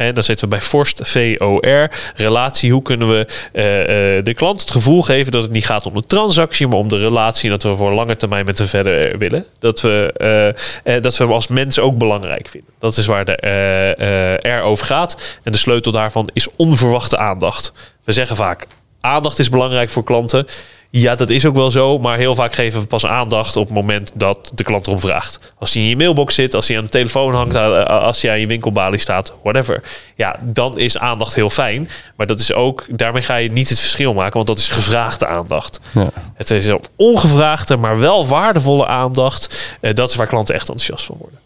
En dan zitten we bij Forst, V-O-R. Relatie, hoe kunnen we eh, eh, de klant het gevoel geven dat het niet gaat om de transactie, maar om de relatie. Dat we voor lange termijn met hem verder willen. Dat we, eh, eh, dat we hem als mens ook belangrijk vinden. Dat is waar de eh, eh, R over gaat. En de sleutel daarvan is onverwachte aandacht. We zeggen vaak, aandacht is belangrijk voor klanten. Ja, dat is ook wel zo, maar heel vaak geven we pas aandacht op het moment dat de klant erom vraagt. Als hij in je mailbox zit, als hij aan de telefoon hangt, eh, als hij aan je winkelbalie staat, whatever. Ja, dan is aandacht heel fijn. Maar dat is ook, daarmee ga je niet het verschil maken, want dat is gevraagde aandacht. ja. Het is op ongevraagde, maar wel waardevolle aandacht. Eh, dat is waar klanten echt enthousiast van worden.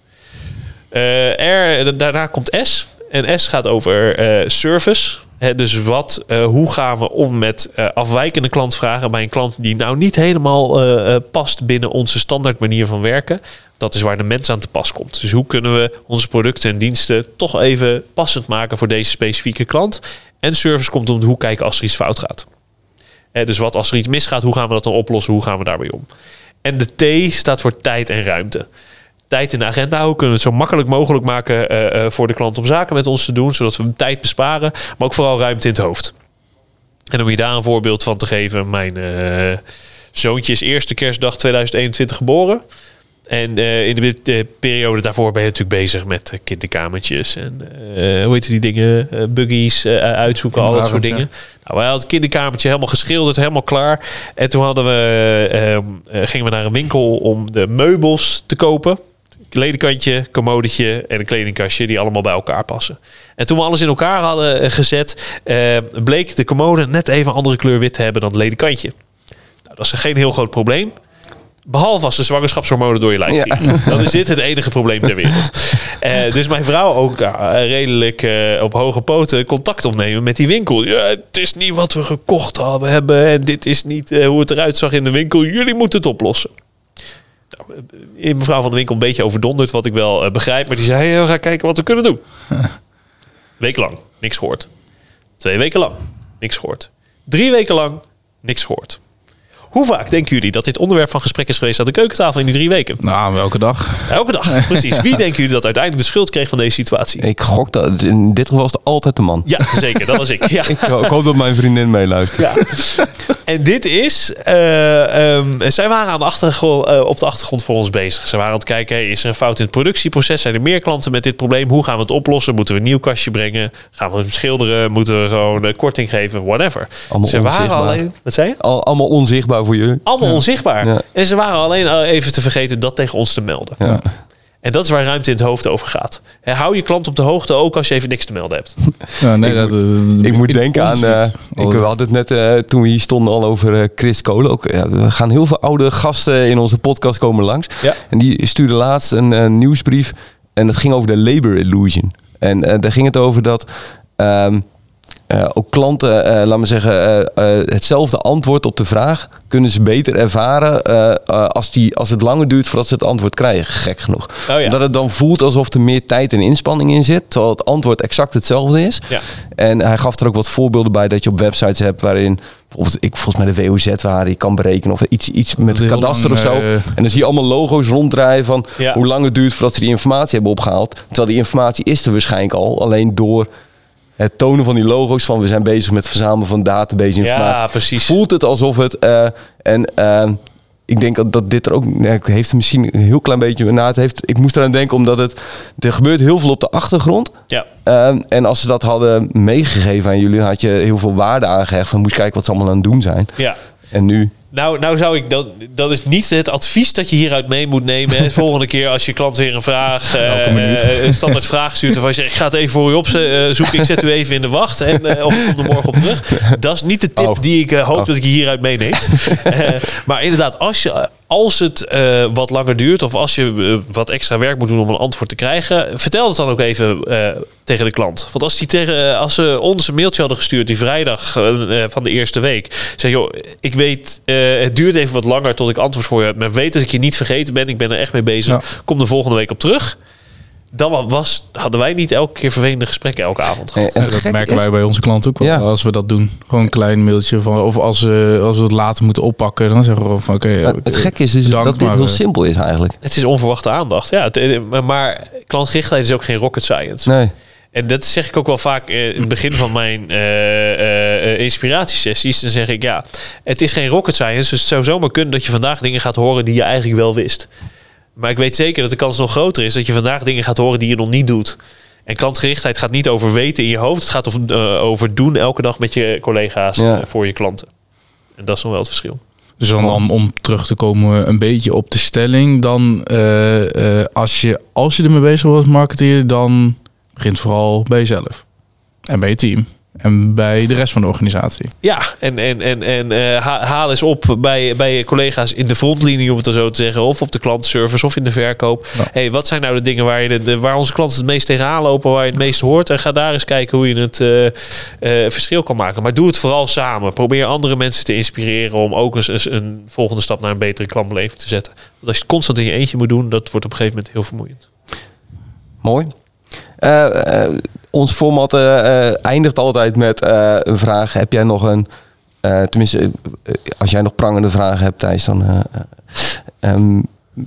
Eh, R, daarna komt S. En S gaat over eh, service. Dus wat, eh, hoe gaan we om met eh, afwijkende klantvragen bij een klant die nou niet helemaal eh, past binnen onze standaard manier van werken. Dat is waar de mens aan te pas komt. Dus hoe kunnen we onze producten en diensten toch even passend maken voor deze specifieke klant? En service komt om de hoek kijken als er iets fout gaat. Dus wat als er iets misgaat, hoe gaan we dat dan oplossen? Hoe gaan we daarmee om? En de T staat voor tijd en ruimte. Tijd in de agenda. Hoe kunnen we het zo makkelijk mogelijk maken eh, eh, voor de klant om zaken met ons te doen, zodat we hem tijd besparen, maar ook vooral ruimte in het hoofd. En om je daar een voorbeeld van te geven, mijn eh, zoontje is eerste kerstdag 2021 geboren. En in de, de periode daarvoor ben je natuurlijk bezig met kinderkamertjes en hoe heet die dingen, buggies uitzoeken, al dat soort dingen. Nou, wij hadden het kinderkamertje helemaal geschilderd, helemaal klaar. En toen hadden we, ehm, eh, gingen we naar een winkel om de meubels te kopen. Ledekantje, commodetje en een kledingkastje die allemaal bij elkaar passen. En toen we alles in elkaar hadden eh, gezet, eh, bleek de commode net even een andere kleur wit te hebben dan het ledekantje. Nou, dat is geen heel groot probleem. Behalve als de zwangerschapshormonen door je lijf Ja. vliegen. Dan is dit het enige probleem ter wereld. Eh, dus mijn vrouw ook eh, redelijk op hoge poten contact opnemen met die winkel. Ja, het is niet wat we gekocht hebben. En dit is niet hoe het eruit zag in de winkel. Jullie moeten het oplossen. Nou, eh, mevrouw van de winkel een beetje overdonderd, wat ik wel eh, begrijp. Maar die zei, eh, we gaan kijken wat we kunnen doen. Week lang, niks gehoord. Twee weken lang, niks gehoord. Drie weken lang, niks gehoord. Hoe vaak denken jullie dat dit onderwerp van gesprek is geweest aan de keukentafel in die drie weken? Nou, welke dag? Elke dag, precies. Wie denken jullie dat uiteindelijk de schuld kreeg van deze situatie? Ik gok dat in dit geval is het altijd de man. Ja, zeker. Dat was ik. Ja. Ik, ik hoop dat mijn vriendin meeluistert. Ja. En dit is, eh, ehm, zij waren aan de achtergrond, eh, op de achtergrond voor ons bezig. Ze waren aan het kijken, hey, is er een fout in het productieproces? Zijn er meer klanten met dit probleem? Hoe gaan we het oplossen? Moeten we een nieuw kastje brengen? Gaan we hem schilderen? Moeten we gewoon eh, korting geven? Whatever. Allemaal ze waren onzichtbaar. alleen, wat zei je? Al, allemaal onzichtbaar voor jullie. Allemaal onzichtbaar. Ja. En ze waren alleen al even te vergeten dat tegen ons te melden. Ja. En dat is waar ruimte in het hoofd over gaat. Hè, hou je klant op de hoogte ook als je even niks te melden hebt. Ja, nee, Ik dat, moet- dat- Ik moet denken aan. eh, iets. ik, we hadden het net eh, toen we hier stonden al over eh, Chris Kolen. Ook, ja, we gaan heel veel oude gasten in onze podcast komen langs. Ja. En die stuurde laatst een nieuwsbrief. En dat ging over de labor illusion. En eh, daar ging het over dat. ehm, eh, ook klanten, eh laat me zeggen, eh, hetzelfde antwoord op de vraag kunnen ze beter ervaren als, die, als het langer duurt voordat ze het antwoord krijgen. Gek genoeg. Oh ja. Dat het dan voelt alsof er meer tijd en inspanning in zit, terwijl het antwoord exact hetzelfde is. Ja. En hij gaf er ook wat voorbeelden bij dat je op websites hebt waarin bijvoorbeeld ik volgens mij de WOZ-waarde je kan berekenen of iets, iets met heel kadaster lang, of zo. en dan zie je allemaal logo's ronddraaien van Ja. hoe lang het duurt voordat ze die informatie hebben opgehaald. Terwijl die informatie is er waarschijnlijk al, alleen door het tonen van die logo's van we zijn bezig met verzamelen van database informatie. Ja, precies. Voelt het alsof het eh, en eh, ik denk dat, dat dit er ook nee, het heeft misschien een heel klein beetje na het heeft ik moest eraan denken omdat het er gebeurt heel veel op de achtergrond Ja. Ehm, en als ze dat hadden meegegeven aan jullie, had je heel veel waarde aangehecht van moest kijken wat ze allemaal aan het doen zijn. Ja. En nu Nou, nou zou ik dan. Dat is niet het advies dat je hieruit mee moet nemen. hè. Volgende keer als je klant weer een vraag. eh, eh, een standaard vraag stuurt. Of je zegt: Ik ga het even voor u opzoeken. Ik zet u even in de wacht. En eh, of ik kom er morgen op terug. Dat is niet de tip Oh. die ik eh, hoop Oh. dat ik je hieruit meeneemt. Eh, maar inderdaad, als, je, als het eh, wat langer duurt. Of als je eh, wat extra werk moet doen om een antwoord te krijgen. Vertel het dan ook even eh, tegen de klant. Want als, die tegen, als ze ons een mailtje hadden gestuurd die vrijdag van de eerste week. Zeg joh, ik weet, het duurt even wat langer tot ik antwoord voor je heb. Maar weet dat ik je niet vergeten ben. Ik ben er echt mee bezig. Ja. Kom de volgende week op terug. Dan was, hadden wij niet elke keer vervelende gesprekken elke avond gehad. En, en Ja, dat merken is- wij bij onze klanten ook wel. Ja. Als we dat doen. Gewoon een klein mailtje van. Of als, we als we het later moeten oppakken. Dan zeggen we gewoon van oké. Maar het gekke is dus bedankt, dat dit maar, heel eh, simpel is eigenlijk. Het is onverwachte aandacht. Ja, het- eh, maar- klantgerichtheid is ook geen rocket science. Nee. En dat zeg ik ook wel vaak eh, in het begin van mijn eh, eh, eh, inspiratiesessies. Dan zeg ik ja, het is geen rocket science. Dus het zou zomaar kunnen dat je vandaag dingen gaat horen die je eigenlijk wel wist. Maar ik weet zeker dat de kans nog groter is dat je vandaag dingen gaat horen die je nog niet doet. En klantgerichtheid gaat niet over weten in je hoofd. Het gaat over, eh, over doen elke dag met je collega's Ja. eh, voor je klanten. En dat is nog wel het verschil. Dus dan, dan om terug te komen een beetje op de stelling. Dan eh, eh, als, je, als je ermee bezig als marketeer. Dan begint vooral bij jezelf. En bij je team. En bij de rest van de organisatie. Ja, en, en, en, en eh, ha- haal eens op bij, bij je collega's in de frontlinie, om het zo te zeggen. Of op de klantenservice of in de verkoop. Ja. hey, wat zijn nou de dingen waar, je de, waar onze klanten het meest tegenaan lopen, waar je het meest hoort? En ga daar eens kijken hoe je het eh, eh, verschil kan maken. Maar doe het vooral samen. Probeer andere mensen te inspireren om ook eens, eens een volgende stap naar een betere klantbeleving te zetten. Want als je het constant in je eentje moet doen, dat wordt op een gegeven moment heel vermoeiend. Mooi. Ons format eh, eh, eindigt altijd met eh, een vraag. Heb jij nog een... tenminste, als jij nog prangende vragen hebt, Thijs, dan... ehm,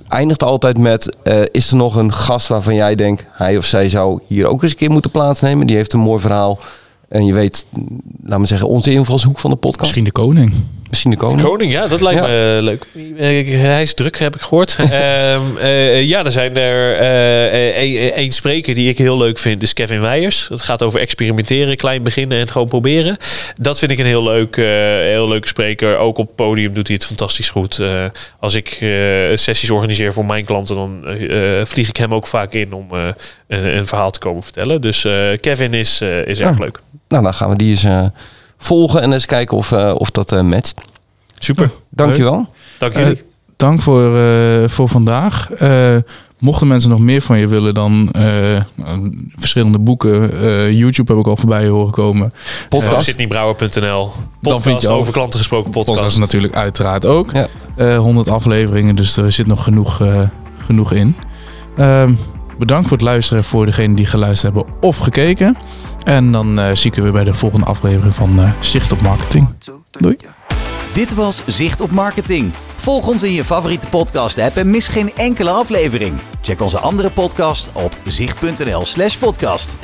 eindigt altijd met... is er nog een gast waarvan jij denkt... hij of zij zou hier ook eens een keer moeten plaatsnemen? Die heeft een mooi verhaal. En je weet, laten we zeggen, onze invalshoek van de podcast. Misschien de koning. Misschien de koning. Koning, ja, dat lijkt Ja. me eh, leuk. Eh, Hij is druk, heb ik gehoord. Ehm, eh, ja, er zijn er eh, één spreker die ik heel leuk vind, is Kevin Weijers. Het gaat over experimenteren, klein beginnen en gewoon proberen. Dat vind ik een heel leuk, eh, heel leuke spreker. Ook op podium doet hij het fantastisch goed. Eh, als ik eh, sessies organiseer voor mijn klanten, dan eh, eh, vlieg ik hem ook vaak in om eh, een, een verhaal te komen vertellen. Dus eh, Kevin is, eh, is erg Ja. leuk. Nou, dan gaan we die eens eh, volgen en eens kijken of, eh, of dat eh, matcht. Super. Dankjewel. Dank Eh, jullie. dank voor, eh, voor vandaag. Eh, mochten mensen nog meer van je willen, dan eh, nou, verschillende boeken. eh, YouTube heb ik al voorbij horen komen. Podcast. Sydneybrouwer.nl. vind Podcast je ook- over klanten gesproken podcast. Podcast natuurlijk uiteraard ook. Ja. Eh, 100 afleveringen, dus er zit nog genoeg, eh, genoeg in. Ehm, bedankt voor het luisteren voor degenen die geluisterd hebben of gekeken. En dan eh, zie ik je weer bij de volgende aflevering van eh, Zicht op Marketing. Doei. Dit was Zicht op Marketing. Volg ons in je favoriete podcast-app en mis geen enkele aflevering. Check onze andere podcast op zicht.nl/podcast.